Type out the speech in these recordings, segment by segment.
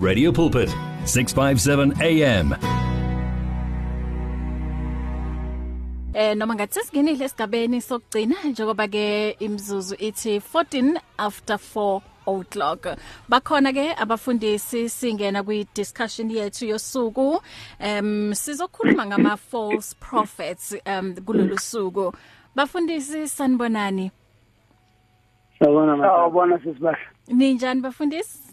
Radio Pulpit 657 AM Eh noma ngathi sesingenile esigabeni sokugcina njengoba ke imzuzu ithi 14 after 4 o'clock. Bakhona ke abafundisi singena kwi discussion yethu yosuku. Em sizokhuluma ngama false prophets em kulolu suku. Bafundisi sanibonani? Sawubona mama. Sawubona sisibahla. ninjani bafundisi?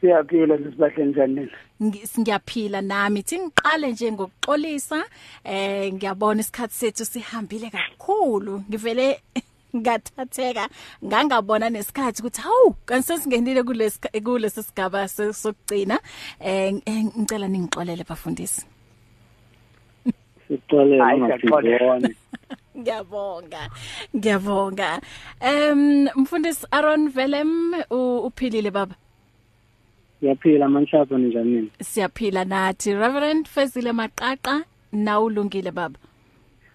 Siyaphila sisibahle njani nina? Ngi- ngiyaphila nami thi ngiqale nje ngokuxolisa eh ngiyabona isikhathi sethu sihambile kakhulu ngivele ngathatheka ngangabona nesikhathi ukuthi hawu kansesingenile kulesi kulesi sigaba se- sokugcina eh eh, ngicela ningixolele bafundisi Sixolele Hayi, siyaxolela. ungasiboni. ngiyabonga ngiyabonga em mfundisi Aaron Velem u- uphilile baba Yaphila manhlapho njani nini? siyaphila nathi Reverend Fezile Maqaqa nawulungile baba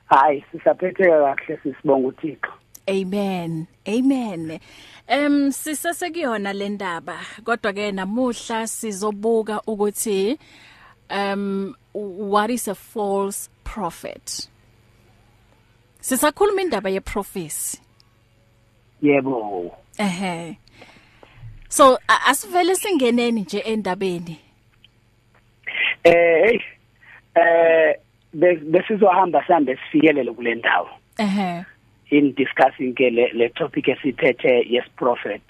Hayi sisaphetheka kahle sisibonga uThixo. Amen. Amen. Em sisesekuyona le ndaba kodwa ke namuhla sizobuka ukuthi um what is a false prophet. Sisakhuluma indaba ye prophecy. Yebo. Ehe. So asivele singeneni nje endabeni. Eh hey eh be- besizohamba sihambe sifikelele kule ndawo Ehe. in discussing ke le, le topic esithethe yes prophet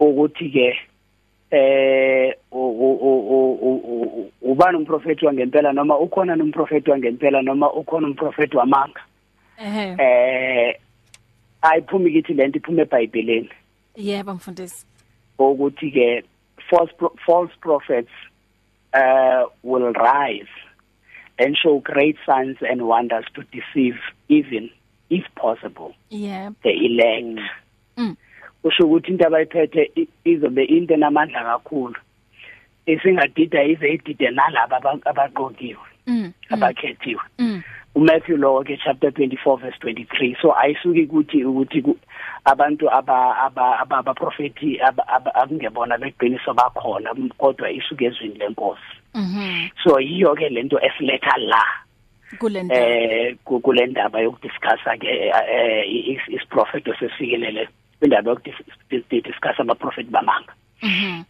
ukuthi ke eh ubani umprofeti wangempela noma ukhona nomprofeti wangempela noma ukhona umprofeti wamanga Ehe. eh ayiphumi kithi lento iphuma eBhayibhelini Yebo mfundisi. Ukuthi ke false pro false prophets uh will rise and show great signs and wonders to deceive even if possible Yebo. the elect Mm. usho ukuthi into abayiphethe i- izobe into enamandla kakhulu isingadida ize idide nalabo aba- abaqokiwe Mm. mm, abakhethiwe Mm. uMatthew law ke chapter 24 verse 23 so ayisuki ukuthi ukuthi ku- abantu aba aba aba abaprofeti aba- aba- akungebona beqiniso bakhona kodwa isuke ezwini lenkosi Mhm. so yiyo ke lento esiletha la Kule ndaba. eh ku- kule ndaba yokudiscussa ke eh, is- isiprofeto sesikelele indaba yokudiscussa abaprofeti bamanga Mhm.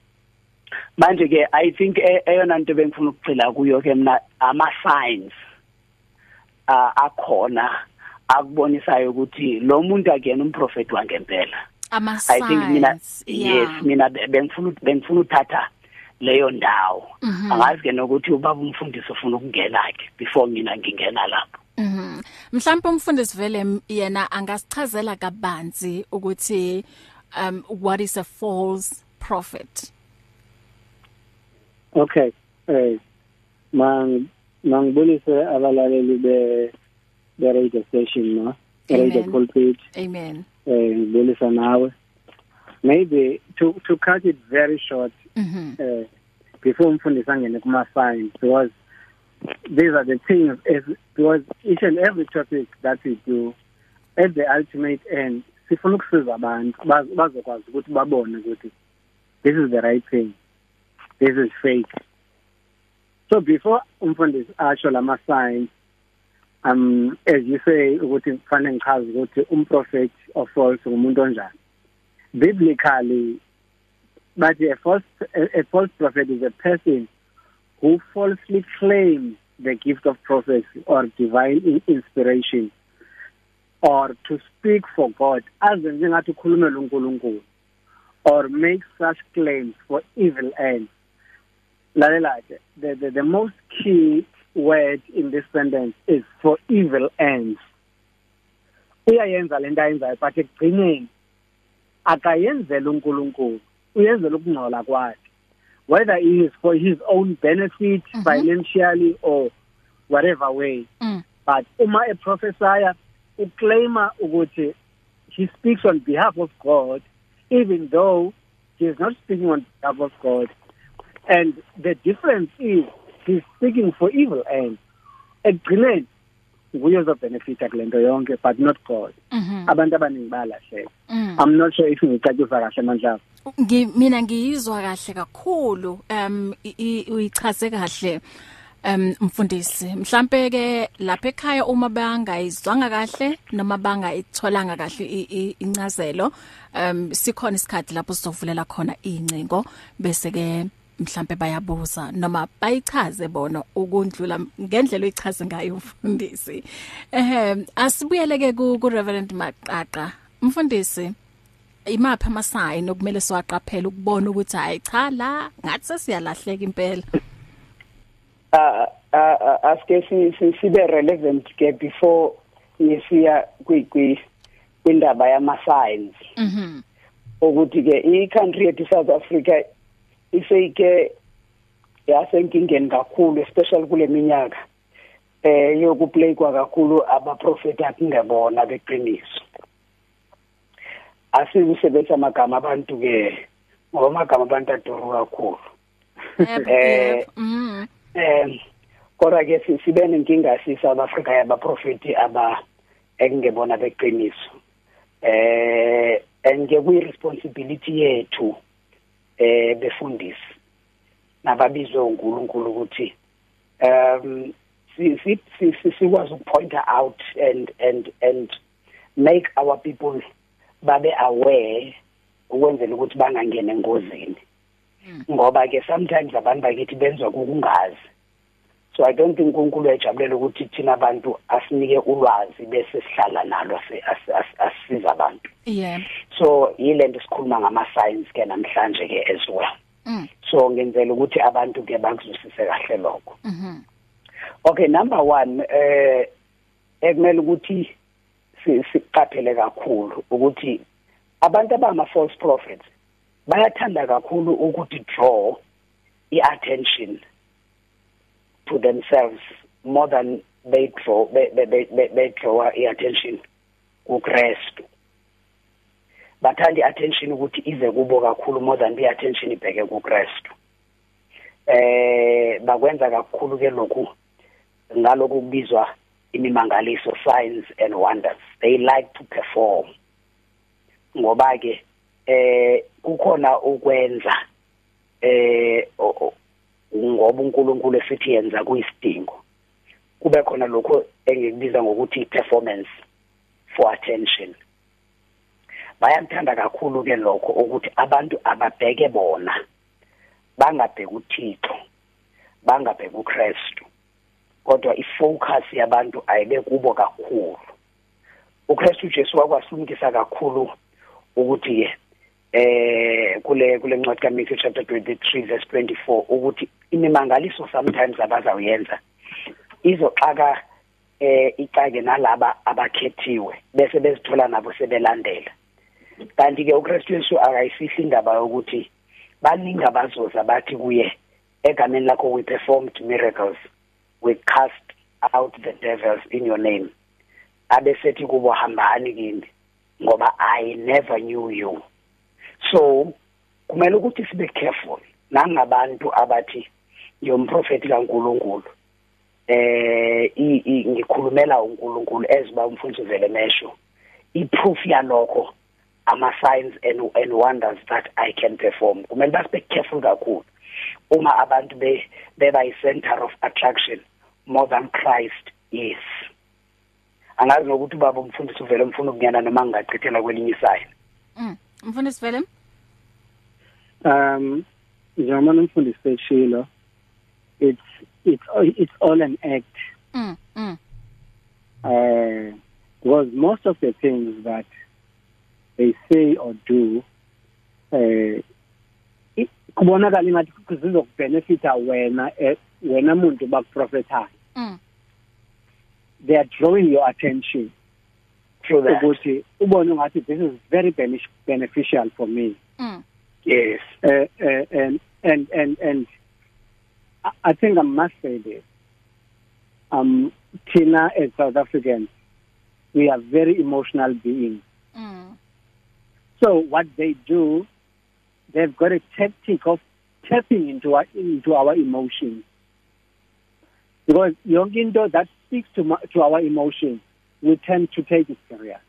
manje ke i think e- eyona nto bengifuna ukugcila kuyo ke mina ama signs akhona akubonisayo ukuthi lo muntu akuyena umprofeti wangempela Ama i think mina signs. yes mina be- bengifuna bengifuna uthatha leyo ndawo Mhm. angazi ke nokuthi ubaba umfundisi ufuna ukungena ke before mina ngingena lapho Mhm. Mhlawumbe umfundisi vele yena angasichazela kabanzi ukuthi um what is a false prophet. Okay. Eh mang mangibulise abalaleli be be radio station no. Radio Amen. pulpit Amen. eh ngibulisa nawe. Maybe to to cut it very short Mhm. uh, before umfundisi angene kuma signs because these are the things as because each and every topic that we do at the ultimate end sifuna ukusiza abantu baz- bazokwazi ukuthi babone ukuthi this is the right thing this is fake so before umfundisi asho lama signs um as you say ukuthi kufanele ngichaze ukuthi umprofeti of false ngumuntu onjani. Biblically but a false a, a false prophet is a person who falsely claims the gift of prophecy or divine in- inspiration or to speak for God as njengathi ukhulumela uNkulunkulu or make such claims for evil ends. Lalela ke the, the the most key word in this sentence is for evil ends uyayenza lento ayenzayo but ekugcineni akayenzela uNkulunkulu uyenzela ukungcola kwakhe whether it is for his own benefit Mhm. financially or whatever way Mm. but uma e prophesy uclaima ukuthi he speaks on behalf of God even though he is not speaking on behalf of God and the difference is he's speaking for evil ends ekugcineni nguye ozobenefita kule nto yonke but not God Mhm. abantu abaningi bayalahleka Mm. I'm not sure if ngicacisa kahle mandla mina ngiyizwa kahle kakhulu um uyichaze kahle um mfundisi mhlambe ke lapha ekhaya uma bangayizwanga kahle noma bangayitholanga kahle incazelo um sikhona isikhathi lapho sizovulela khona incingo bese ke mhlambe bayabuza noma bayichaze bona ukundlula ngendlela oyichaze ngayo umfundisi. Ehem asibuyeleke ku Reverend Maqaqa. Mfundisi imaphi amasign okumele siwaqaphele ukubona ukuthi hayi cha la ngathi sesiyalahleka impela? Uh aske sibe relevant ke before yesiya kwi kwindaba yama signs mhm. Ukuthi ke i country yethu South Africa iseyike yasenkingeni kakhulu especially kule minyaka eh yokuplaykwa kakhulu abaprofeti akungebona beqiniso. Asizusebenzisa amagama abantu ke ngoba amagama abantu aduru kakhulu. Eh mhm eh kodwa ke sibe nenkinga si South Africa yabaprofeti aba ekungebona beqiniso. Eh and ke kuyi responsibility yethu eh befundisi. Nababizwe uNkulunkulu ukuthi um si sikwazi ukupoint out and and and make our people babe aware ukwenzela ukuthi bangangene engozini. Hmm. ngoba ke sometimes abantu bakithi benzwa kukungazi. So i don't think uNkulunkulu ejabulela ukuthi thina abantu asinike ulwazi bese sihlala nalo asisiza abantu. Yeah. So yilento sikhuluma ngama science ke namhlanje ke as well. Mm. so ngenzela ukuthi abantu ke bakuzwisise kahle lokho. Mhm okay number 1 eh ekumele ukuthi siqaphele kakhulu ukuthi abantu abama false prophets bayathanda kakhulu ukuthi draw i-attention to themselves more than they draw they they they, they draw i-attention kuKristu bathanda i-attention ukuthi ize kubo kakhulu more than i-attention ibheke kuKristu eh bakwenza kakhulu ke lokhu ngalokhu kubizwa imimangaliso signs and wonders. They like to perform. Ngoba ke eh kukhona ukwenza eh ngoba uNkulunkulu esithi yenza kuyisidingo. Kube khona lokho engikubiza ngokuthi performance for attention. Bayakuthanda kakhulu ke lokho ukuthi abantu ababheke bona bangabheka uThixo bangabheka uKristu kodwa ifocus yabantu ayibe kubo kakhulu. uKristu Jesu wakwasilungisa kakhulu ukuthi eh kule kule ncwadi kaMatthew chapter 23 verse 24 ukuthi imimangaliso sometimes abazawuyenza izoxaka eh icake nalaba abakhethiwe bese bezithola nabo sebelandela. Kanti ke uKristu Yesu akayifihli indaba yokuthi baningi abazoza bathi kuye egameni lakho we performed miracles we cast out the devils in your name. Abesethi kubo hambani kini ngoba i never knew you. So kumele ukuthi sibe careful nangabantu abathi ngiyomprofeti kaNkuluNkulu. Eh ngikhulumela uNkulunkulu eziba umfundisi vele mesho. Iproof yalokho ama signs and and wonders that I can perform. Kumele basibe careful kakhulu. Uma abantu be beba i center of attraction more than Christ is. Angazi nokuthi baba umfundisi uvele mfuna ukunyana noma ngingachithela kwelinye isayi mm mfundisi vele um njengoba umfundisi seshilo it's it's it's all an act. Mm mm. Uh because most of the things that they say or do eh kubonakala ingathi kuzizokubenefita wena eh, wena muntu bakuprofethayo mm. They are drawing your attention through that. ukuthi ubone ngathi this is very beneficial for me. Mm. Yes. Uh, uh, and and and and I think I must say this. Um Tina as South Africans we are very emotional beings. Mm. so what they do they've got a tactic of tapping into our into our emotions. Because yonke into that speaks to to our emotions. We tend to take it serious.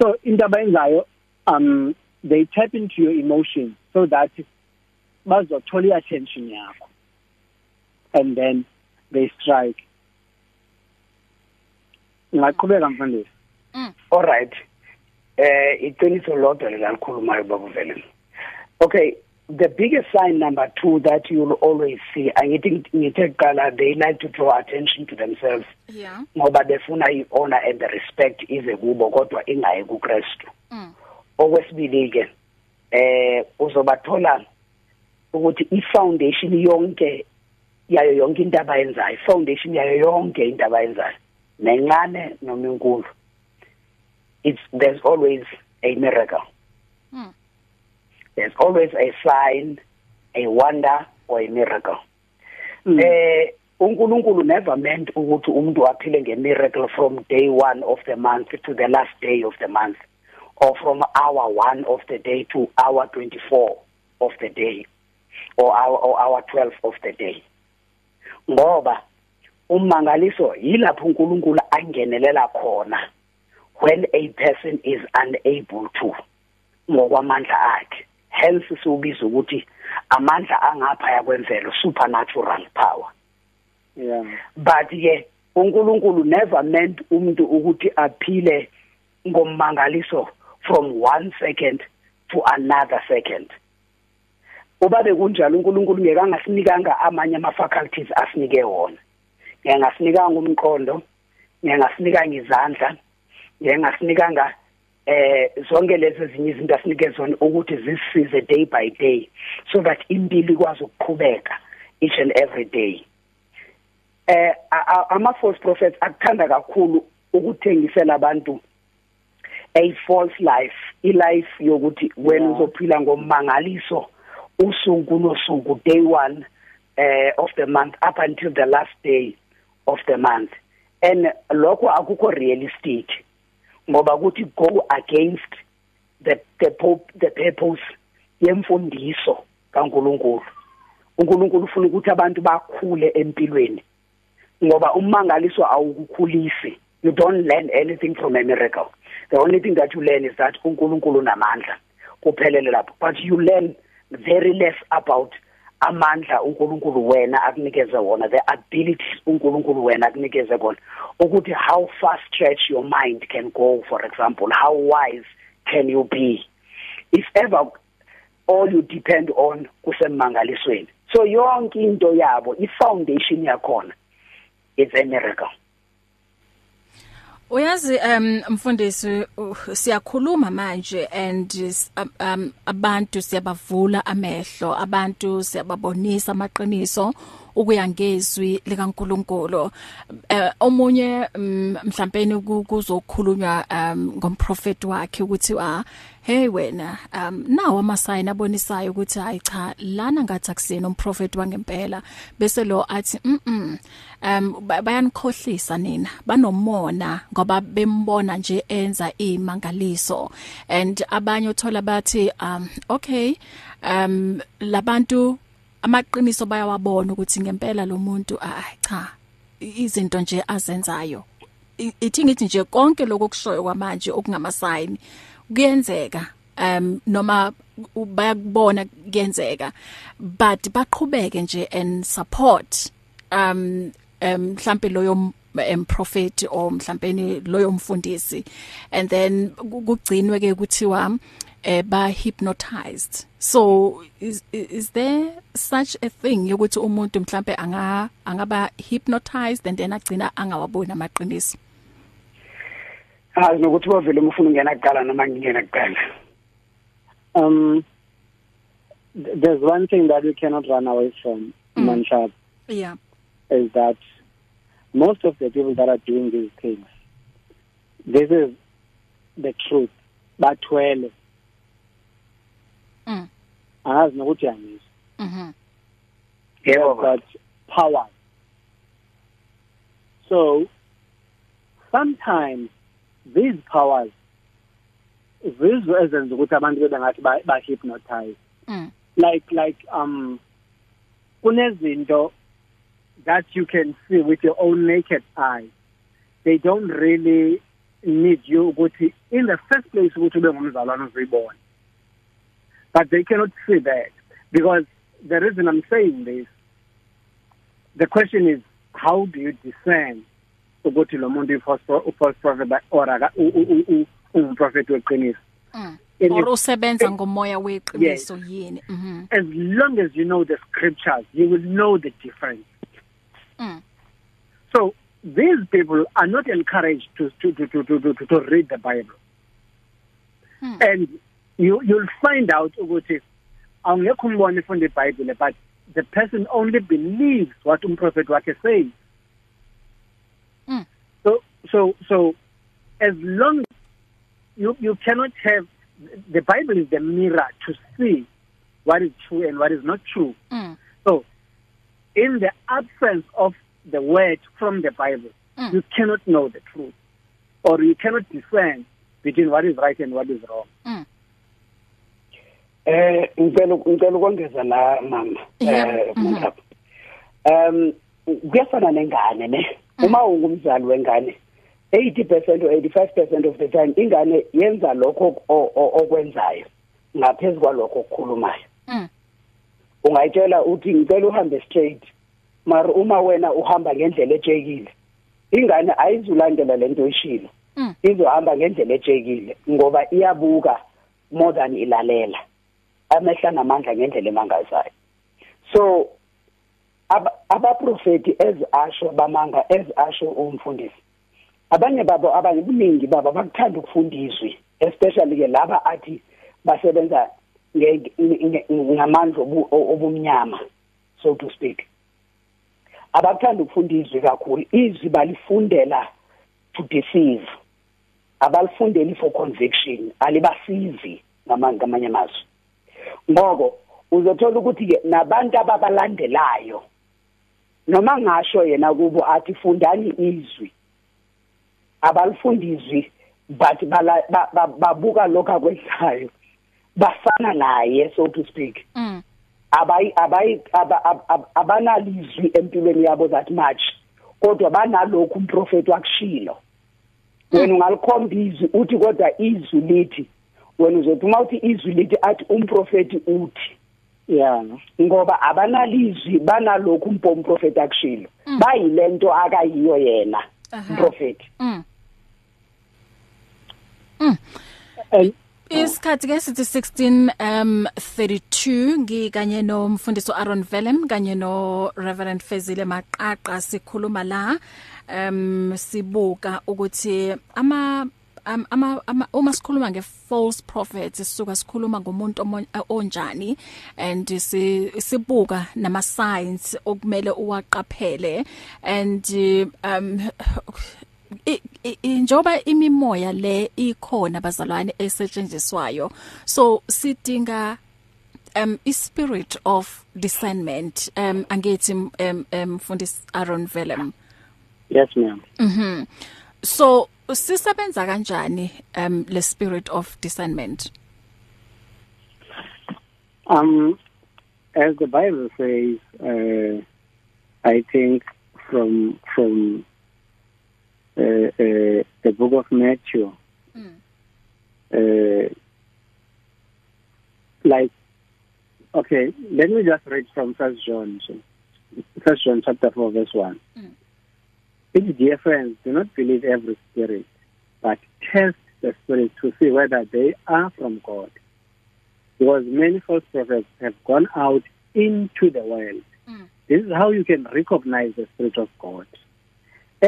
So into abayenzayo um they tap into your emotions so that bazothola i-attention yakho. And then they strike. Ngaqhubeka mfundisi mm. all right. Eh iqiniso lodwa lelikhulumayo babuvele okay the biggest sign number 2 that you'll always see angithi ngithe kuqala they like to draw attention to themselves. Yeah. Ngoba befuna i-honor and the respect ize kubo kodwa ingayi kuKristu. Mm. Okwesibili ke eh uzobathola ukuthi i-foundation yonke yayo yonke into abayenzayo i-foundation yayo yonke into abayenzayo nencane noma enkulu it's there's always a miracle hmm. there's always a sign a wonder or a miracle hmm. eh uNkulunkulu never meant ukuthi umuntu aphile ngemiracle from day 1 of the month to the last day of the month or from hour 1 of the day to hour 24 of the day or hour or hour 12 of the day. Ngoba umangaliso yilapho uNkulunkulu angenelela khona when a person is unable to ngokwamandla akhe. Hence siubiza ukuthi amandla angapha yakwemvelo supernatural power. Yeah. But ke uNkulunkulu never meant umuntu ukuthi aphile ngommangaliso from one second to another second. Ubabe kunjalo uNkulunkulu ngeke angasinikanga amanye ama faculties asinike wona. Ngeke ngasinikanga umqondo ngeke ngasinikanga izandla ngeke ngasinikanga eh zonke lezi ezinye izinto asinike zona ukuthi zisisize day by day so that impilo ikwazi ukuqhubeka each and every day. Eh ama false prophets akuthanda kakhulu ukuthengisela abantu a false life i life yokuthi wena uzophila ngomangaliso usuku nosuku day 1 uh, of the month up until the last day of the month. And lokho akukho realistic ngoba kuthi go against the the pope the purpose yemfundiso kaNkuluNkulu. uNkulunkulu ufuna ukuthi abantu bakhule empilweni ngoba umangaliso awukukhulisi. You don't learn anything from a miracle. The only thing that you learn is that uNkulunkulu namandla kuphelele lapho. But you learn very less about amandla uNkulunkulu wena akunikeze wona the abilities uNkulunkulu wena akunikeze kona. Ukuthi how far stretch your mind can go for example how wise can you be? If ever all you depend on kusemangalisweni. So yonke into yabo i foundation yakhona it's a miracle. Uyazi um mfundisi siyakhuluma manje and um, um abantu siyabavula amehlo abantu siyababonisa amaqiniso ukuya ngezwi likaNkuluNkulu. Eh omunye mm, mhlawumbe kuzokhulunywa ngomprofeti wakhe ukuthi wa hey wena um nawo amasayini abonisayo ukuthi hayi cha lana ngathi akusena umprofeti wangempela. Bese lo athi mm um bayanikhohlisa nina banomona ngoba bembona nje enza imangaliso. And abanye uthola bathi um okay um labantu amaqiniso bayawabona ukuthi ngempela lo muntu ah cha izinto nje azenzayo. Ithi ngithi nje konke lokho kushoyo kwamanje okungamasayini. Kuyenzeka um noma bayakubona kuyenzeka but baqhubeke nje and support um mhlambe loyo um prophet or mhlawumbe loyo mfundisi. And then kugcinwe ke kuthiwa eh ba hypnotized. So is is there such a thing yokuthi umuntu mhlambe anga angaba hypnotized and then agcina angawaboni amaqiniso? Azi nokuthi bavele umfuna ungena kuqala noma ngingena kuqala. Um there's one thing that we cannot run away from mm. manshap yeah. is that most of the people that are doing these things this is the truth. Bathwele. Mm. angazi nokuthi yangizwa mhm yebo but power. So sometimes these powers zizo ezenza ukuthi abantu bebe ngathi ba hypnotize. Mm. like like um kunezinto that you can see with your own naked eye. They don't really need you ukuthi in the first place ukuthi ube ngumzalwane uzibone but they cannot see that. Because the reason I'm saying this the question is how do you discern ukuthi lo muntu false prophet or umprofeti weqiniso mm. or usebenza ngomoya weqiniso yini mhm as long as you know the scriptures you will know the difference mm. so these people are not encouraged to to to to to, to read the bible mm. and you you'll find out ukuthi awungekho umbone ifunda iBhayibheli but the person only believes what umprofeti wakhe says. So so as long you you cannot have the bible is the mirror to see what is true and what is not true. Mm. so in the absence of the word from the bible mm. you cannot know the truth or you cannot discern between what is right and what is wrong. Mm. eh ngicela ngicela ukongeza la mama. Eh mhlawumbe. Um kuyafana nengane ne? Uma ungumzali wengane 80% or 85% of the time ingane yenza lokho okwenzayo ngaphezulu kwalokho okukhulumayo mm. ungayitshela uthi ngicela uhambe straight mara uma wena uhamba ngendlela ejekile ingane ayizulandela lento oyishilo mm. izohamba ngendlela ejekile ngoba iyabuka more than ilalela amehla namandla ngendlela emangazayo so abaprofeti ezasho bamanga ezasho umfundisi abanye babo abanye buningi babo bakuthanda ukufundiswa especially ke laba athi basebenza ngamandla obumnyama so to speak. Abakuthanda ukufundiswa kakhulu. Izwi balifundela to deceive. Abalifundeli for conviction. Alibasizi ngamanye amazwi. Ngoko uzothola ukuthi ke nabantu ababalandelayo noma ngasho yena kubo athi fundani izwi. Abalifundizwi but babuka lokho akwenzayo. Bafana naye so to speak. Mm. Abayi abayi abanalizwi empilweni yabo that much kodwa banalokhu umprofeti wakushilo. Wena ungalikhomba izwi uthi kodwa izwi lithi wena uzothi uma uthi izwi lithi athi umprofeti uthi. Yeah ngoba abanalizwi banalokhu prophet akushilo bayilento akayiyo yena prophet mm. Mm. Isikhathi ke sithi 16 um 32 ngikanye nomfundisi Aaron Velem kanye no Reverend Fezile Maqaqa sikhuluma la. Um sibuka ukuthi ama ama uma sikhuluma nge false prophets sisuka sikhuluma ngomuntu onjani and sibuka nama signs okumele uwaqaphele and um njoba imimoya le ikhona bazalwane esetshenziswayo so sidinga um i spirit of discernment um angithi um mfundisi Aaron Velem yes ma'am. Mhm so sisebenza kanjani um le spirit of discernment? Um as the bible says uh i think from from uh, uh the book of matthew mm. uh like okay let me just read from first john first john chapter 4 verse 1 mm. It, dear friends, do not believe every spirit, but test the spirits to see whether they are from God. Because many false prophets have gone out into the world. Mm. This is how you can recognize the Spirit of God.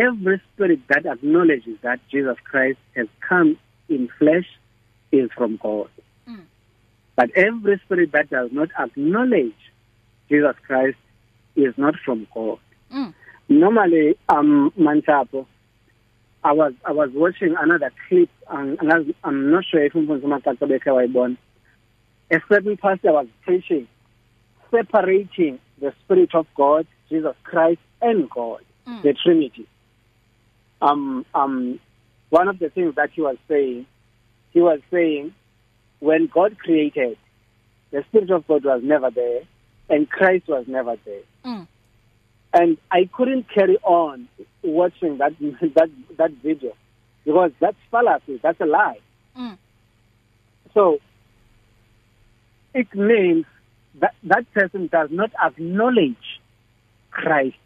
Every spirit that acknowledges that Jesus Christ has come in flesh is from God. Mm. But every spirit that does not acknowledge Jesus Christ is not from God. Mm. normally um manchapo i was i was watching another clip um, and i'm not sure if umfundisi maqaqa bekhe wayibona a certain pastor was preaching separating the spirit of god jesus christ and god mm. the trinity um um one of the things that he was saying he was saying when god created the spirit of god was never there and christ was never there mm. and I couldn't carry on watching that that that video because that's fallacy. That's a lie. Mm. So it means that that person does not acknowledge Christ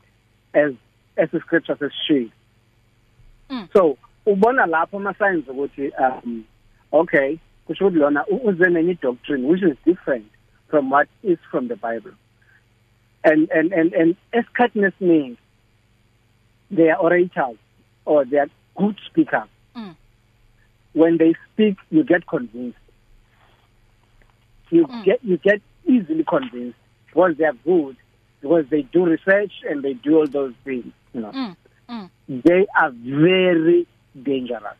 as as the scripture says she. So ubona lapho ama signs ukuthi um okay kusho ukuthi lona uze nenye doctrine which is different from what is from the bible and and and and esikhathini esiningi they are orators or they are good speakers Mm. when they speak you get convinced you Mm. get you get easily convinced because they are good because they do research and they do all those things you know Mm. Mm. they are very dangerous.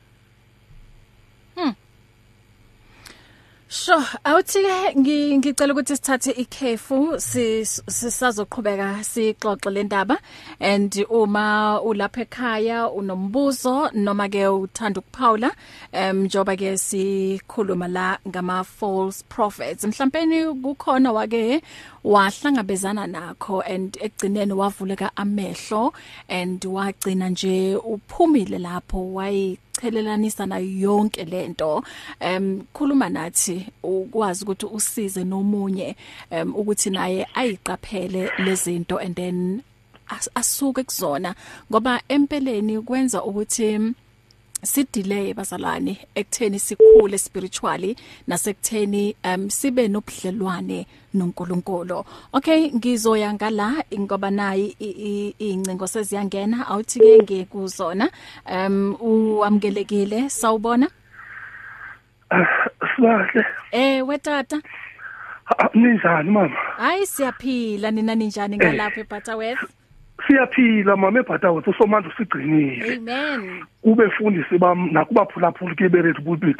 Sure, awuthi ke ngi- ngicela ukuthi sithathe ikhefu si- sisazoqhubeka sixoxe le ndaba. And uma ulapha ekhaya unombuzo noma ke uthanda ukuphawula em njoba ke sikhuluma la ngama false prophets. Mhlawumbe kukhona wake wahlangabezana nakho and ekugcineni wavuleka amehlo and wagcina nje uphumile lapho wayi chelelanisa nayo yonke lento em khuluma nathi ukwazi ukuthi usize nomunye em ukuthi naye ayiqaphele lezinto and then as- asuke kuzona ngoba empeleni kwenza ukuthi mm, sidelay bazalwane ekutheni sikhule spiritually nasekutheni um sibe nobudlelwane noNkulunkulu. Okay ngizoya ngala ngoba nayi incingo seziyangena awuthi ke ngekuzona. Um uamkelekile sawubona? Sibahle eh wetata? Ninjani mama? Hayi siyaphila nina ninjani ngalapha eButterworth siyaphila mama ebhatawuthi usomandla usigcinile. Amen. Kubefundisi bam nakubaphulaphuli ke berethu pulpit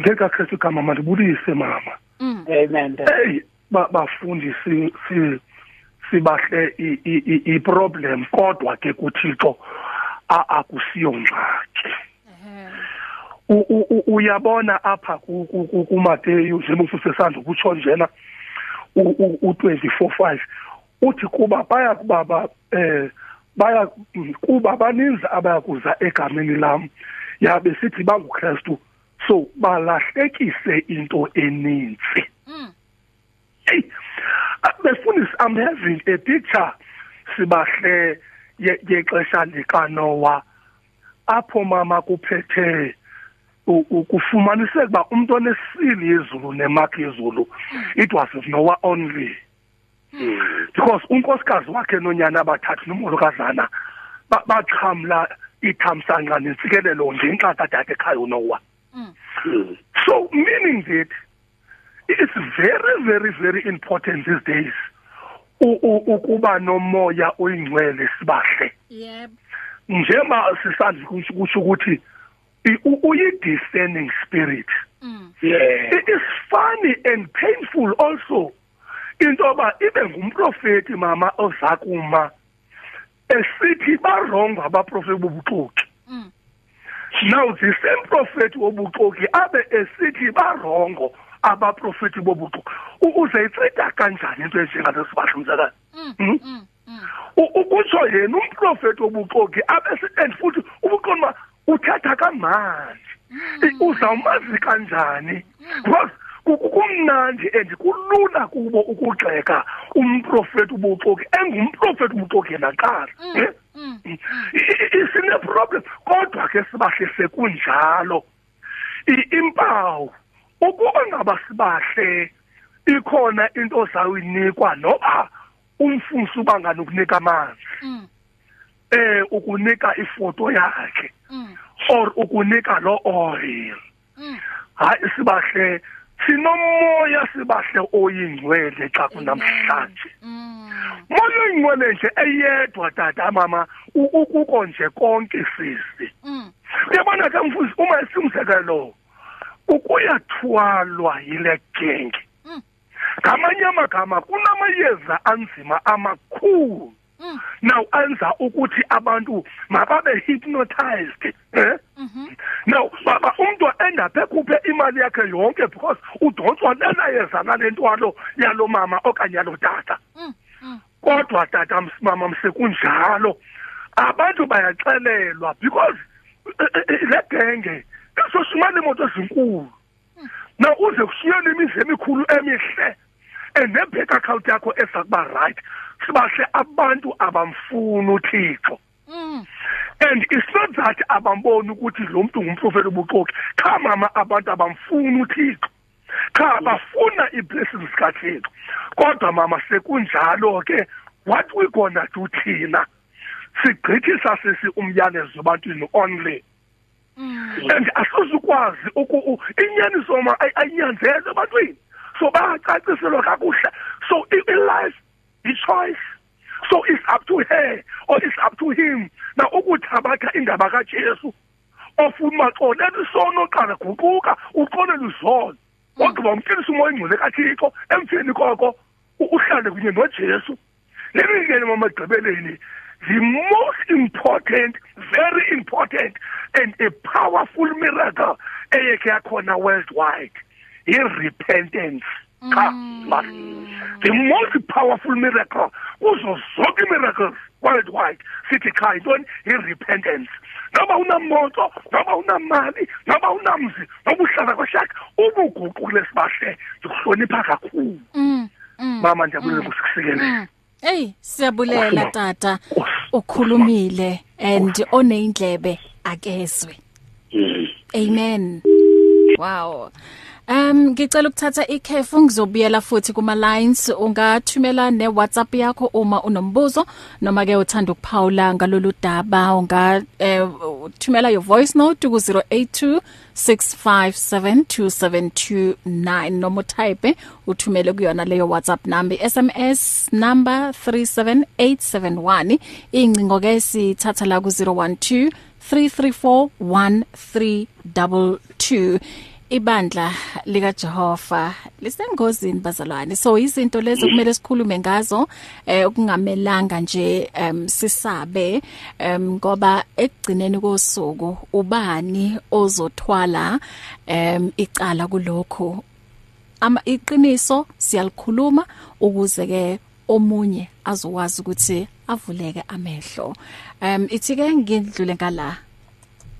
ngekakhetha igama mandibulise mama. Mm. Amen. Hey ba- bafundisi si sibahle i- i- i- i-problem kodwa ke kuthixo a- akusiyo ngxaki. U- u- u- uyabona apha ku- ku- ku- kuMateyu njengoba usesandla ukutsho njena u24:5 uthi kuba baya kubaba eh baya kuba baninzi abayakuza egameni lam. Yabe sithi banguKristu so balahlekise into eninzi hey befundisi i'm having a picture sibahle ye- yexesha likanowa apho mama kuphethe u- u- kufumaniseka uba umntu onesili yezulu nemakhi yezulu. It was noah only. Because unkosikazi wakhe nonyana abathathu nomolokazana ba- baxhamla ithamsanqa nentsikelelo ngenxa kadade ekhaya unowa so meaning that it's very very very important these days ukuba nomoya oyingcwele sibahle. Yep. Njengoba sisandla kusho ukuthi uyi-discerning spirit. Mm. Yeah. It is funny and painful also into yoba ibe ngumprofeti mama oza kuma esithi barongo abaprofeti bobuxoki. Mm. Now the same prophet wobuxoki abe esithi barongo abaprofeti bobuxoki. U- uzayiceda kanjani into enjengale sibahla umzekane mm Hmm? mm ukutsho yena umprofeti wobuxoki abe and futhi uthatha kamandi I- uzawumazi kanjani? Because kumnandi and kulula kubo ukugxeka umprofeti ubuxoki engumprofeti ubuxoki yena qala mm i- isineproblem kodwa ke sibahle sekunjalo impawu ukuba ngaba sibahle ikhona into ozayinikwa noba umfundisi uba nganokunika amanzi mm. eh ukunika ifoto yakhe mm. or ukunika lo oil. Mm. Hayi sibahle sinomoya sibahle oyingcwele xa kunamhlanje. Mm. Moya oyingcwele nje eyedwa tata mama u- ukuko nje konke sisi. Mm. Uyabona ke mfundisi uma esimzekelo ukuyathwalwa yile genge. Mm. ngamanye amagama kunamayeza anzima amakhulu. mm now enza ukuthi abantu mababe hypnotized eh? Mhm now baba umuntu end up ekhuphe imali yakhe yonke because udonswa lena yeza nalentwalo yalo mama okanye yalo tata. Mm mm. Kodwa tata mama msekunjalo abantu bayaxelelwa because eh, eh, eh, le genge izoshimana imoto ezinkulu. Na uze kushiyele imizi emikhulu emihle and nebank account yakho esakuba right. Sibahle abantu abamfuni uThixo. And it's not that abamboni ukuthi lo muntu ngumprofeti obuxoki. Cha mama abantu abamfuni uThixo. Cha bafuna iblessings kaThixo. Kodwa mama sekunjalo ke what we gonna do thina? Sigqithisa sisi umyalezo ebantwini only. And asizukwazi inyaniso ma ayinyanzeze ebantwini. So bayacaciselwa kakuhle. So in life i-choice so it's up to her or it's up to him. Na ukuthabatha indaba kaJesu ofuna xolele isono qala guquka uxolele izolo ogqiba umfundisi umoya ingcwele kaThixo emtheni koko uhlale kunye noJesu. Leli-ke mama gqibeleni the most important very important and a powerful miracle eyekhe yakhona worldwide i-repentance cha but the most powerful miracle kuzo zonke miracles worldwide sithi cha yintoni i-repentance noma unamoto noma unamali noma unamzi noma uhlala kwashaka ubuguqule sibahle ukuhlonipha kakhulu. Mama ndiyabulela kusikusikele Hey siyabulela tata. Ukhulumile and oneyindlebe akezwe. Amen. Wow. Um ngicela ukuthatha ikhefu ngizobuyela futhi kuma lines ungathumela ne WhatsApp yakho uma unombuzo noma ke uthanda ukuphawula ngalolu daba. Unga eh, thumela your voice note ku 082 6572729 noma type uthumele kuyona leyo WhatsApp number. SMS number 37871 incingo ke sithatha la ku 012 334 1322 ibandla lika Jehova lisengozini bazalwane? So izinto lezi kumele sikhulume ngazo eh okungamelanga nje em sisabe em ngoba ekugcineni kosuku ubani ozothwala em icala kulokho ama iqiniso siyalikhuluma ukuze ke omunye azokwazi ukuthi avuleke amehlo. Um ithi ke ngidlule ngala.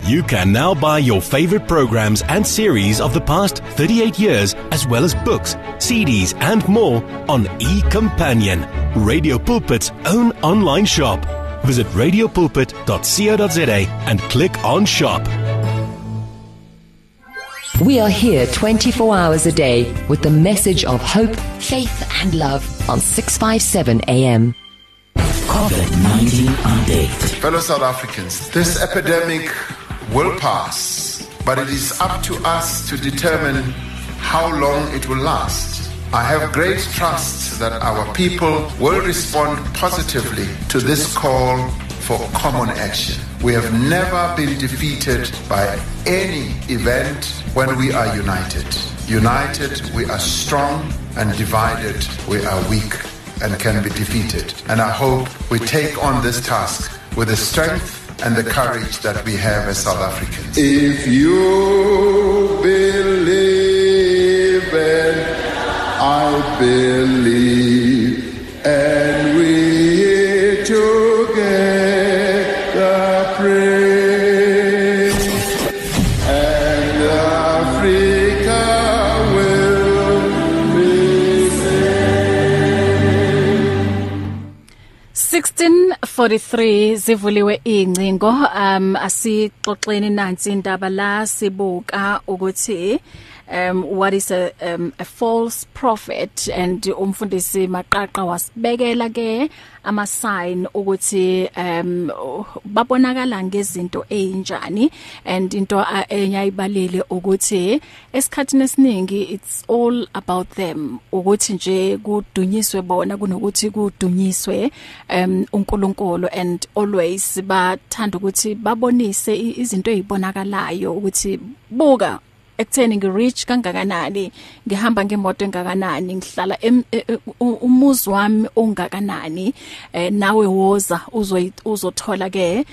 You can now buy your favorite programs and series of the past 38 years, as well as books, CDs, and more on eCompanion, Radio Pulpit's own online shop. Visit radiopulpit.co.za and click on shop. We are here 24 hours a day with the message of hope, faith, and love on 657 AM. COVID-19 update. Fellow South Africans, this epidemic will pass, but it is up to us to determine how long it will last. I have great trust that our people will respond positively to this call for common action. We have never been defeated by any event when we are united. United, we are strong, and divided, we are weak and can be defeated. And I hope we take on this task with the strength and the courage that we have as South Africans. If you believe and I believe and 1643 zivuliwe incingo um asixoxeni nansi indaba la sibuka ukuthi um what is a um, a false prophet? And umfundisi maqaqa wasibekela ke ama sign ukuthi um babonakala ngezinto ezinjani and into enyayibalile ukuthi esikhatini esiningi it's all about them. Ukuthi nje kudunyiswe bona kunokuthi kudunyiswe um uNkulunkulu. And always bathanda ukuthi babonise izinto ezibonakalayo ukuthi buka ekutheni ngirich kangakanani ngihamba ngemoto engakanani ngihlala umuzi wami ongakanani eh, nawe woza uzothola ke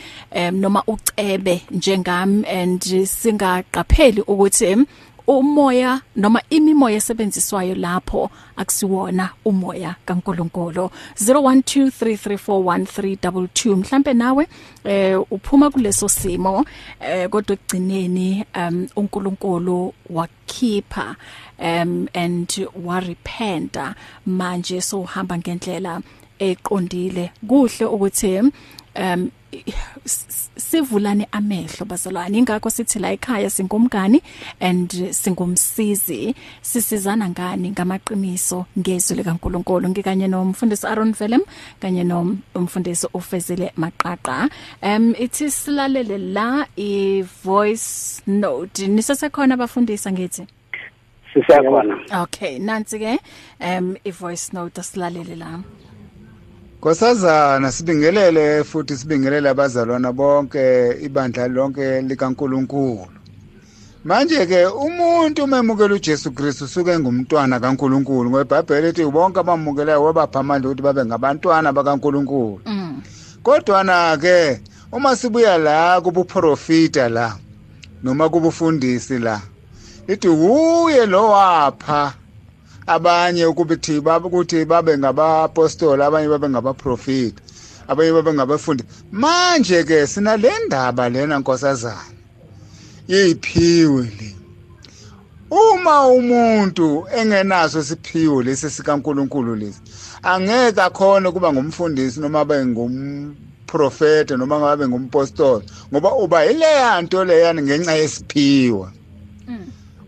noma ucebe njengami and singaqapheli ukuthi umoya noma imimoya esebenziswayo lapho akusiwona umoya kaNkuluNkulu. 0123341322 mhlambe nawe eh uphuma kuleso simo eh kodwa ekugcineni um uNkulunkulu wakhipha um and warepenta manje so uhamba ngendlela eqondile. Kuhle ukuthi um sivulane amehlo bazalwane. Ingakho sithi la ekhaya singumngani and singumsizi. Sisizana ngani ngamaqiniso ngezwi likaNkuluNkulu? Ngikanye nomfundisi Aaron Velem kanye nomfundisi ufezile maqaqa. Um ithi silalele la i voice note. Nisesekhona abafundisa ngithi? Sisekhona okay nansi ke um i voice note asilalele la. Nkosazana sibingelele futhi sibingelele abazalwana bonke ibandla lonke likaNkuluNkulu. Manje ke umuntu umemukela uJesu Kristu suke ngumntwana kaNkuluNkulu ngoba iBhayibheli lithi bonke abamukelayo wabapha amandla ukuthi babe ngabantwana bakaNkuluNkulu. Mm. Kodwa na ke uma sibuya la kubuprofita la noma kubufundisi la lithi uye lo wapha abanye ukuthi ukuthi babe ngabapostoli abanye babe ngabaprofeti abanye babe ngabafundi. Manje ke sina le ndaba lena nkosazana. Yiphiwe le. Uma umuntu engenaso isiphiwo lesi sikaNkuluNkulu lesi angeke akhona kuba ngumfundisi noma abe ngumprofete noma ngabe ngumpostoli ngoba uba ileya nto leyani ngenxa yesiphiwo.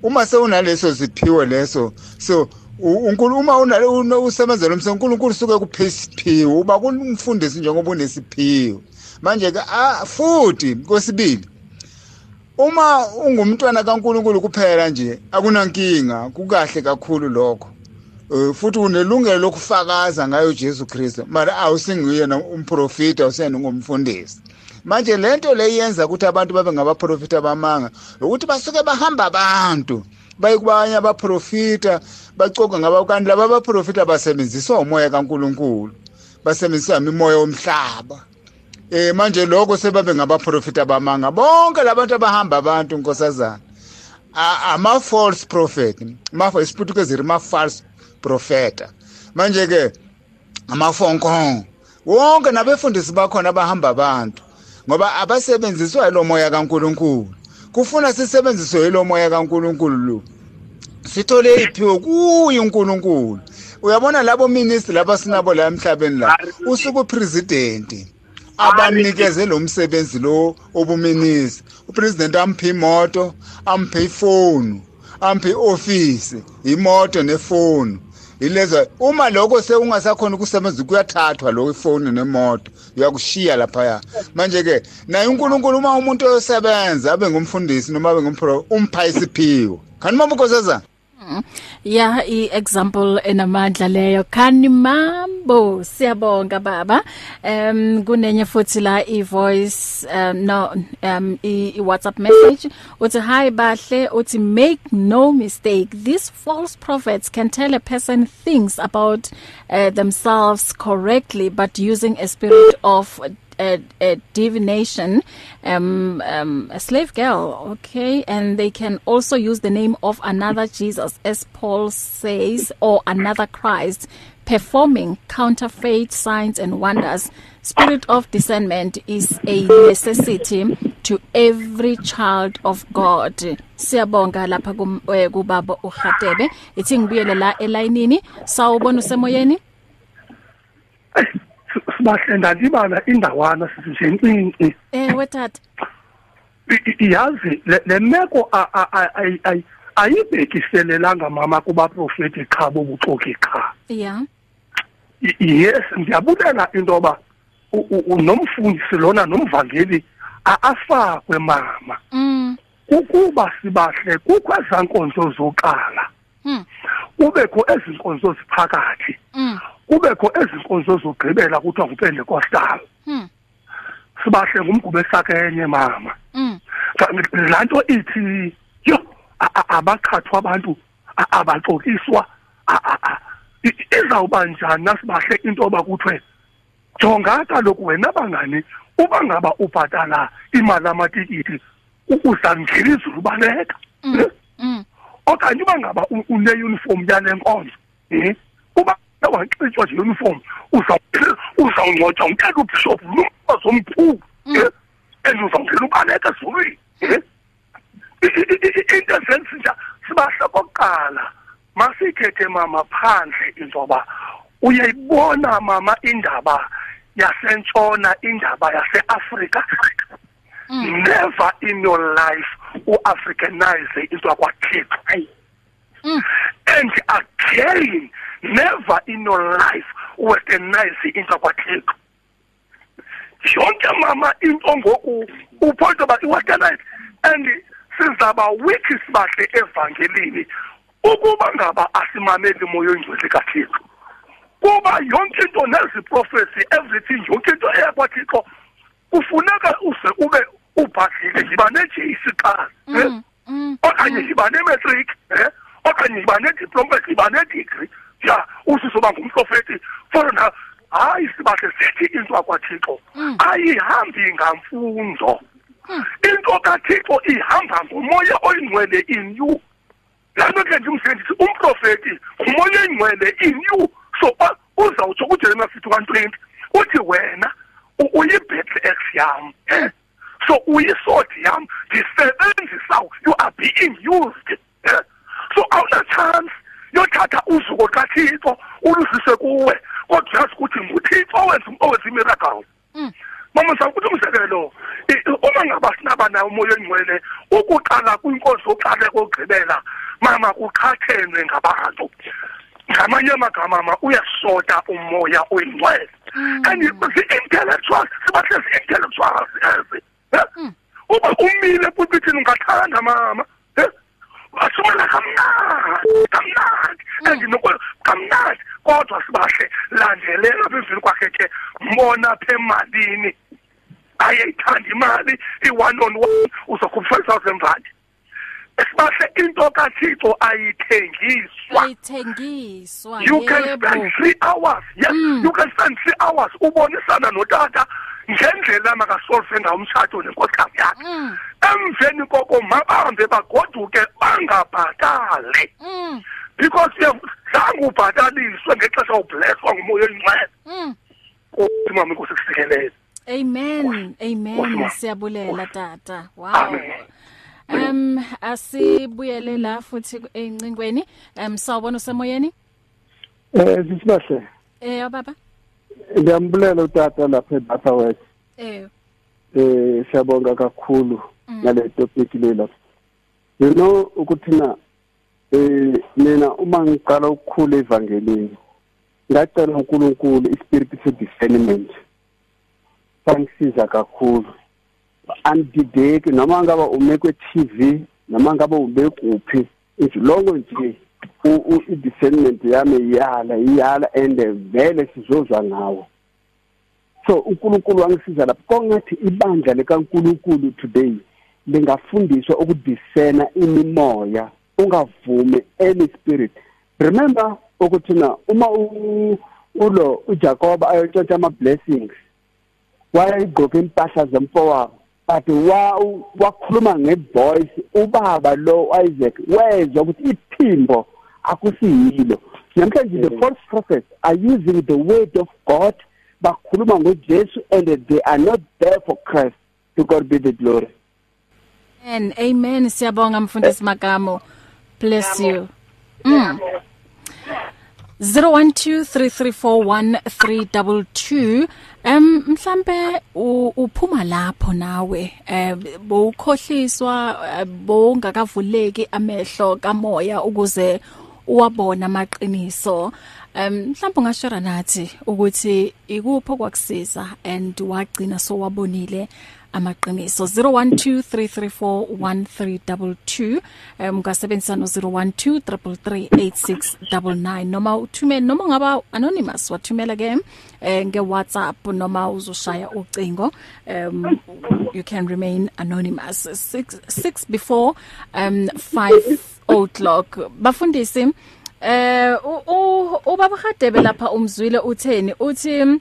Uma sewunaleso siphiwo leso so uNkulunkulu uma unalo usebenzela umsebenzi uNkulunkulu suke kuphesiphiwo uba kumfundisi njengoba unesiphiwo. Manje ke futhi kwesibili uma ungumntwana kaNkulunkulu kuphela nje akunankinga kukahle kakhulu lokho. Futhi unelungelo lokufakaza ngayo Jesu Kristu. Mara awusinguye umprofita usena ngumfundisi manje lento leyenza ukuthi abantu babe ngabaprofita abamanga ukuthi basuke bahamba abantu. Baye kubanye abaprofita bacoka ngaba kanti laba abaprofita basebenziswa umoya kaNkuluNkulu basebenziswa imimoya yomhlaba. Eh manje lokho sebabe ngabaprofita bamanga bonke labantu abahamba abantu nkosazana. Ama false prophet mafa isiputukezi rima false profeta. Manje ke amafonko wonke nabefundisi bakhona abahamba abantu ngoba abasebenziswa lo moya kaNkuluNkulu. Kufuna sisebenziswe yilo moya kaNkuluNkulu lo. Sithole iphiwo kuye uNkulunkulu. Uyabona labo ministry laba sinabo la emhlabeni la? Usuku president abanikeze lo msebenzi lo obuminisi upresident amphe imoto amphe ifoni amphe office imoto nefoni. Ilezo uma lokho sekungasakhona ukusebenza kuyathathwa lo ifoni nemoto uyakushiya lapha manje ke naye uNkulunkulu uma umuntu osebenza abe ngumfundisi noma abe ngumpro umpha isiphiwo kanti mama unkosazana ya iexample enamandla leyo khani mambo siyabonga baba. Um kunenye futhi la ivoice um, no um i WhatsApp message uthi hi bahle uthi make no mistake these false prophets can tell a person things about uh, themselves correctly but using a spirit of a, a divination um um a slave girl okay? And they can also use the name of another Jesus as Paul says or another Christ performing counterfeit signs and wonders. Spirit of discernment is a necessity to every child of God. Siyabonga lapha kubaba uHatebe ithi ngibuyele la elayinini. Sawubona usemoyeni? sibahle ndalibala indawana sithi ncinci eh wethatha yazi le meko ayibekiselelanga mama kubaprofeti qha bobuxoki qha. Yeah yes ndiyabulela into yoba unomfundisi lona nomvangeli afakwe mama. Mm. Ukuba sibahle kukho ezankonzo zoqala mm kubekho ezinkonzo ziphakathi. mm kubekho ezinkonzo zogqibela kuthiwa ngupentekostal mm sibahle ngumgube sakenye mama. mm laa nto ithi yho abaqhathwa abantu abaxokiswa izawuba njani nasibahle into yoba kuthiwe jonga kaloku wena bangani uba ngaba ubhatala imali amatikiti uzangena izulu baleka okanye uba ngaba u- une uniform yale nkonzo eh uba wanxitshwa nje uniform uza- uzawungcotshwa umthetho ubishop lumfazi omkhulu eh and uzawungena ubaleka ezulwini eh. Into ezenza nje sibahle kokuqala masithethe mama phandle into yoba uyayibona mama indaba yasentshona indaba yaseAfrika. Never in your life uafricanize into yakwaThixo and again never in your life westernize into yakwaThixo yonke mama into ngoku uphondo ba iwesternize and sizaba weak sibahle evangelini ukuba ngaba asimameli moyo ingcwele kaThixo. Kuba yonke into nezi prophecy everything yonke into eyakwaThixo kufuneka uze ube ubhadlile yiba nejisi xa eh? okanye yiba ne-matric eh? Okanye yiba ne-diploma yiba ne-degree. Ya usizoba ngumprofeti for na hayi sibahle sithi into yakwathixo ayihambi ngamfundo. Into kathixo ihamba ngomoya oyingcwele in you. Laa nto ke ndimsike ndithi umprofeti ngumoya oyingcwele in you. So uzawutsho kujeremiya fifty one twenty uthi wena u- uyi-battle ex yam eh? So uyisodi yam ndisebenzisa you are being used eh? so awunachance yothatha uzuko kathixo ulusise kuwe kodwa ukuthi nguthixo owenza owenza imiracles mama sakuthi umzekelo uma ngaba sinaba nawo umoya oyingcwele ukuqala kwinkonzo yokuqala kokugqibela mama kuqhathenwe ngabantu ngamanye amagama ma uyasota umoya oyingcwele and zi-intellectuals sibahle zi-intellectuals ezi eh? Uba umile epulpitini ungathanda mama eh? asumela kamnandi kamnandi. And nokwe kamnandi. Kodwa sibahle landelela apha emveni kwakhe ke mbona apha emalini ayeyithanda imali i-one on one uzokhupha five thousand rand sibahle into kathixo ayithengiswa. Ayithengiswa you can spend three hours yes you can spend three hours ubonisana notata ngendlela makasolve ngawo umtshato nenkosikazi yakhe. Emveni koko mabahambe bagoduke bangabhatali. Because uya- zange ubhataliswe ngexesha ublesswa ngumoya oyingcwele kothi mama inkosi kusikelele amen amen. siyabulela tata. Wow. Amen. Um asibuyele la futhi encingweni um sawubona usemoyeni? Eh sisibahle. Eh baba ngiyambulela utata lapha eData West. Eh eh siyabonga kakhulu ngale topic lela you know ukuthi na eh mina uma ngiqala ukukhula evangelini ngacela uNkulunkulu ispirit se discernment sangisiza kakhulu. Andideki noma ngaba ume kwe TV noma ngaba ube kuphi nje lonke nje. u- u- i-discernment yami iyala iyala and vele sizozwa ngawo. So uNkulunkulu wangisiza lapho. Kongathi ibandla likaNkulunkulu today lingafundiswa ukudiscern imimoya ungavumi any spirit. Remember ukuthi na uma u- ulo uJacob ayotshontsha ama blessings wayegqoke impahla zemfowabo but wa wakhuluma ngevoice ubaba lo Isaac wezwa ukuthi iphimbo akusiyilo. Namhlanje the false prophets are using the word of God bakhuluma ngoJesu and they are not there for Christ. To God be the glory. Amen. Amen. Siyabonga mfundisi Magamo bless you. Mm. 0123341322 em mhlambe uphuma lapho nawe. Eh bowukhohliswa eh, bowungakavuleki amehlo kamoya ukuze uwabona amaqiniso. Em mhlawumbe ungashara nathi ukuthi ikupho kwakusiza and wagcina sowabonile. Amaqiniso. 0123341322 um ungasebenzisa no 0123338699 noma uthumele noma ungaba anonymous wathumela ke eh, nge WhatsApp noma uzoshaya ucingo um you can remain anonymous. 6 6 before um 5 o'clock. Bafundisi eh u- u- ubaba Khadebe lapha umzwile utheni uthi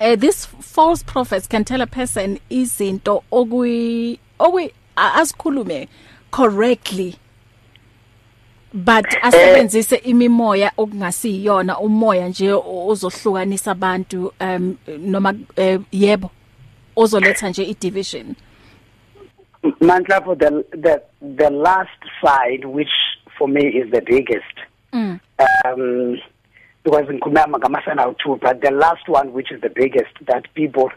uh, these false prophets can tell a person izinto okuyi okuyi a- asikhulume correctly but asebenzise imimoya okungasiyona umoya nje ozohlukanisa abantu um noma uh, yebo ozoletha nje i-division Mantlapho the the the last side which for me is the biggest mm. um because ngikhuluma ngamasana awu2 but the last one which is the biggest that people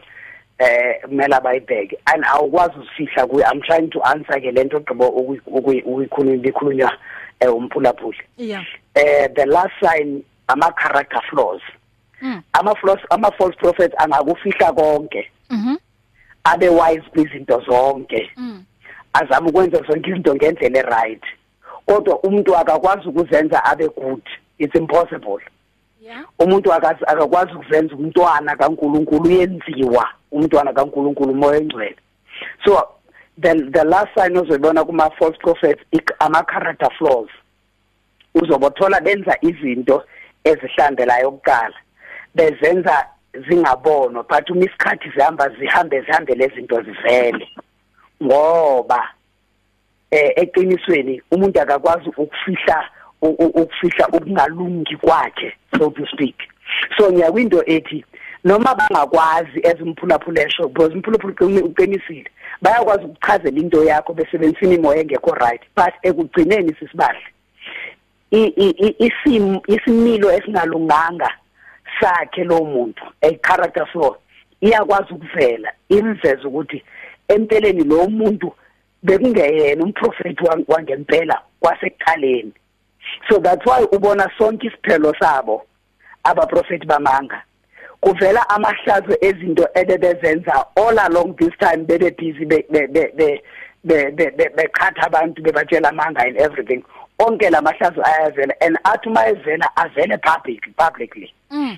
eh kumele bayibheke and awukwazi usifihla kuye i'm trying to answer ke lento ogqibo ukuyikhuluma ikhulunywa eh umphulaphuli. Yeah. Eh the last sign ama character flaws. Mm. ama flaws ama false prophets angakufihla konke. Mhm abe wise kwizinto zonke. Mm. azama ukwenza zonke izinto ngendlela eright. Kodwa umuntu akakwazi ukuzenza abe good. It's impossible. yeah umuntu akakwazi ukuzenza umntwana kaNkuluNkulu uyenziwa umntwana kaNkuluNkulu umoya engcwele so the the last sign ozoyibona kuma false prophets ama character flaws. Uzobothola benza izinto ezihlandelayo okuqala bezenza zingabonwa but uma isikhathi zihamba zihambe zihambe lezi zinto zivele. Ngoba eh eqinisweni umuntu akakwazi ukufihla ukufihla ukungalungi kwakhe so to speak. So ngiyakwinto ethi noma bangakwazi ezimphulaphulesho because imphulaphula uqinisile bayakwazi ukuchazela into yakho besebenzisa imoya engekho right but ekugcineni sisibahle isimo isimilo esingalunganga sakhe lo muntu a character flaw iyakwazi ukuvela imveza ukuthi empeleni lo muntu bekungeyena umprofeti wangempela kwasekuqaleni. So that's why ubona sonke isiphelo sabo abaprofeti bamanga. Kuvela amahlazo ezinto ebebezenza all along this time bebe busy be be be beqhatha abantu bebatshela amanga and everything. Onke lamahlazo ayavela and athi mayevela avele public publicly.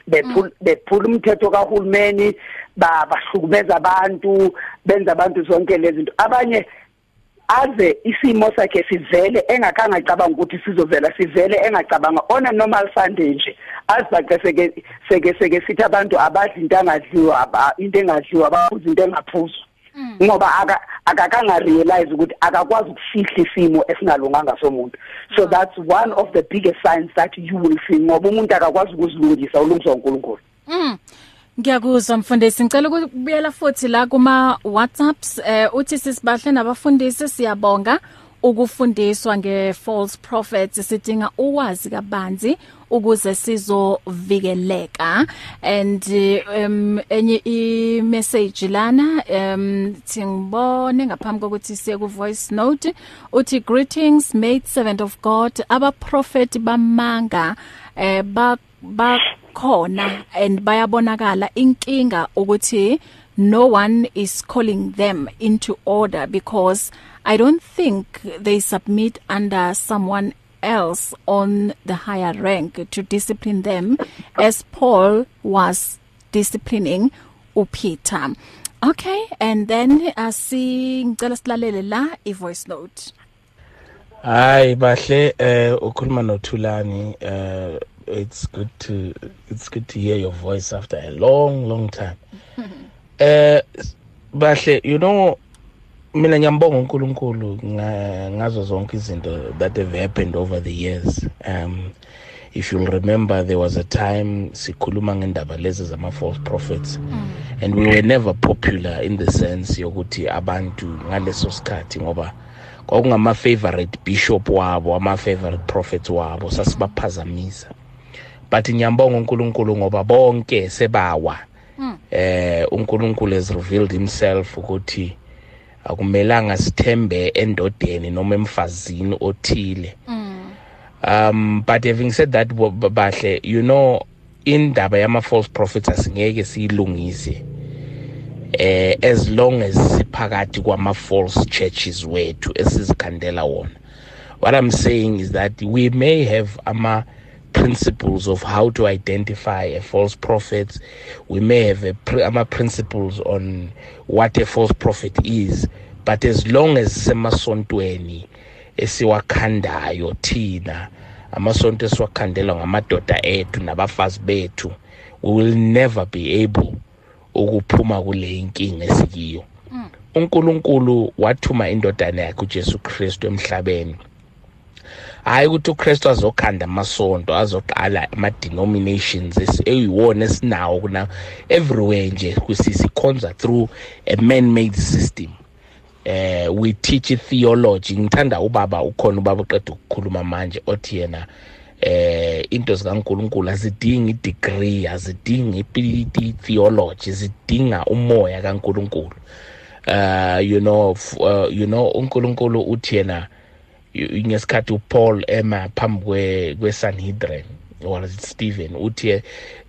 Bephula bephula umthetho kahulumeni bahlukumeza abantu benza abantu zonke lezi zinto. Abanye aze isimo sakhe sivele engakanga acabanga ukuthi sizovela sivele engacabanga. On a normal sunday nje azibaqe seke seke seke sithi abantu abadli into engadliwa into engadliwa abaphuza into engaphuzwa ngoba aka akakanga realize ukuthi akakwazi ukufihla isimo esingalunganga somuntu. So that's one of the biggest signs that you will see. Ngoba umuntu akakwazi ukuzilungisa ulungiswa uNkulunkulu mm Ngiyakuzwa mfundisi. Ngicela ukubuyela futhi la kuma WhatsApps eh uthi sisibahle nabafundisi siyabonga ukufundiswa ngefalse prophets. Sidinga ukwazi kabanzi ukuze sizovikeleka. And um enye i message lana um singibone ngaphambi kokuthi siye ku voice note uthi greetings made servant of God. Aba prophet bamanga eh ba ba khona and bayabonakala inkinga ukuthi no one is calling them into order because I don't think they submit under someone else on the higher rank to discipline them as Paul was disciplining uPeter. Okay, and then asi ngicela silalele la i voice note. Hayi bahle eh ukhuluma noThulani eh it's good to it's good to hear your voice after a long long time. eh bahle you know mina ngiyambonga uNkulunkulu ngazo zonke izinto that have happened over the years um if you'll remember there was a time sikhuluma ngendaba lezi zama false prophets mm. and we were never popular in the sense yokuthi abantu ngaleso sikhathi ngoba kwakungama favorite bishop wabo ama favorite prophets wabo sasibaphazamisa but ngiyambonga uNkulunkulu ngoba bonke sebawa mm. eh uNkulunkulu has revealed himself ukuthi akumelanga sithembe endodeni noma emfazini othile mm. um but having said that bahle you know indaba yama false prophets asingeke siyilungise eh as long as siphakathi kwama false churches wethu esizikhandela wona what i'm saying is that we may have ama principles of how to identify a false prophet. We may have a ama principles on what a false prophet is but as long as semasontweni esiwakhandayo thina amasonto esiwakhandela ngamadoda ethu nabafazi bethu we will never be able ukuphuma kule inkinga esikiyo. uNkulunkulu wathuma indodana yakhe uJesu Kristu emhlabeni. Hayi ukuthi uKristu azokhanda amasonto azoqala ama denominations eyiwona esinawo kuna everywhere nje kusisikhonza through a man made system. Eh we teach theology. Ngithanda ubaba ukhona ubaba uqeda ukukhuluma manje othi yena eh into zikaNkuluNkulu azidingi degree azidingi iPhD theology zidinga umoya kaNkuluNkulu. Uh you know uh, you know uNkulunkulu uthi yena ngesikhathi uPaul ema phambi kwe Sanhedrin or Stephen. Uthi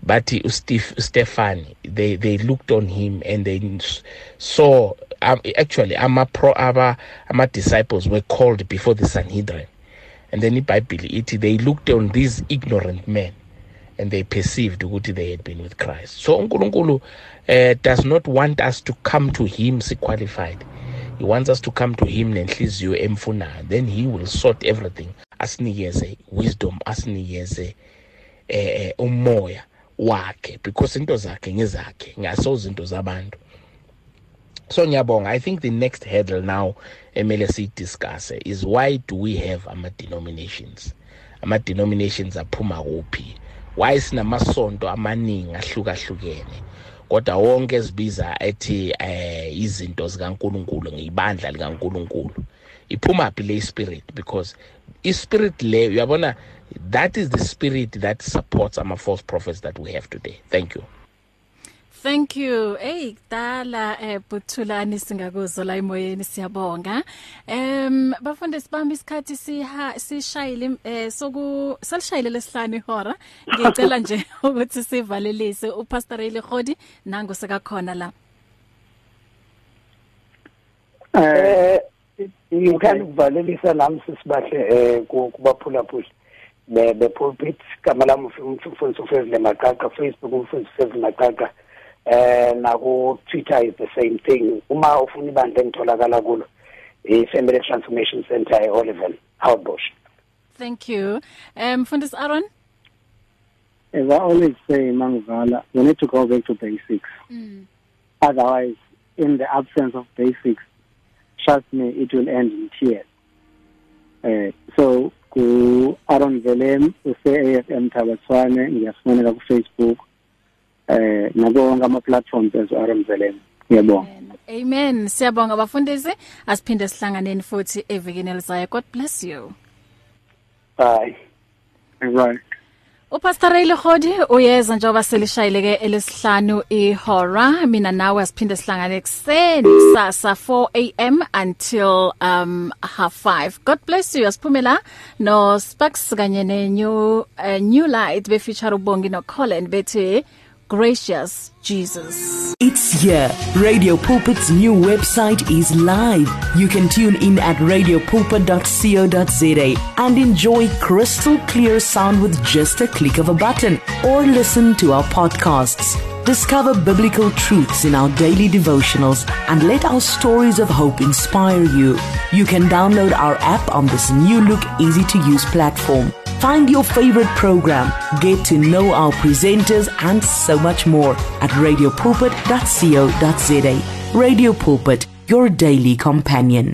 bathi uSteve Stefan they they looked on him and they saw um, actually ama pro aba ama disciples were called before the Sanhedrin. And then iBhayibheli ithi they looked on these ignorant men and they perceived ukuthi they had been with Christ. So uNkulunkulu uh, does not want us to come to him qualified he wants us to come to him nenhliziyo emfunayo. Then he will sort everything. Asinikeze wisdom asinikeze eh umoya wakhe. Because into zakhe ngezakhe ngasoze into zabantu. So ngiyabonga. I think the next hurdle now emele siyidiscuss is why do we have ama denominations ama denominations aphuma kuphi? Why sinamasonto amaningi ahlukahlukene? Kodwa wonke ezibiza ethi eh izinto zikaNkuluNkulu ngibandla likaNkuluNkulu. Iphuma phi le spirit? Because i spirit le uyabona that is the spirit that supports ama false prophets that we have today. Thank you. Thank you. Hey, kudala eh Buthulani singakuzo la emoyeni siyabonga. Em bafundisi bami isikhathi siha sishayile eh soku salishayile lesihlanu ihora. Ngicela nje ukuthi sivalelise uPastor Ray Khodi nango sekakhona la. Eh ngithanda ukuvalelisa nami sisibahle eh kubaphula phula. be pulpit kama lami umfundisi ufezile maqaqa Facebook umfundisi ufezile maqaqa eh naku Twitter is the same thing. Uma ufuna ibandla engitholakala kulo i Family Transformation Center e Oliven Houtbush Thank you. Um Mfundisi Aaron? As I always say Mangvala we need to go back to basics. Mm. otherwise in the absence of basics trust me it will end in tears. Uh, so ku Aaron Velem use AFM Thabatswane ngiyafumaneka ku Facebook eh nabonke ama platforms ezo RMZLM ngiyabonga Amen. Siyabonga bafundisi. Asiphinde sihlanganeni futhi evikini elizayo. God bless you. Bye. Right uPastor Ray Khodi uyeza njengoba selishayileke elesihlanu ihora. Mina nawe asiphinde sihlangane ekseni sasa 4am until um half 5 God bless you. Asiphumela no Sparks kanye ne new uh, new light be feature ubongi no Colin bethi gracious Jesus. It's here. Radio Pulpit's new website is live. You can tune in at radiopulpit.co.za and enjoy crystal clear sound with just a click of a button or listen to our podcasts. Discover biblical truths in our daily devotionals and let our stories of hope inspire you. You can download our app on this new look, easy to use platform. Find your favorite program, get to know our presenters, and so much more at radiopulpit.co.za. Radio Pulpit, your daily companion.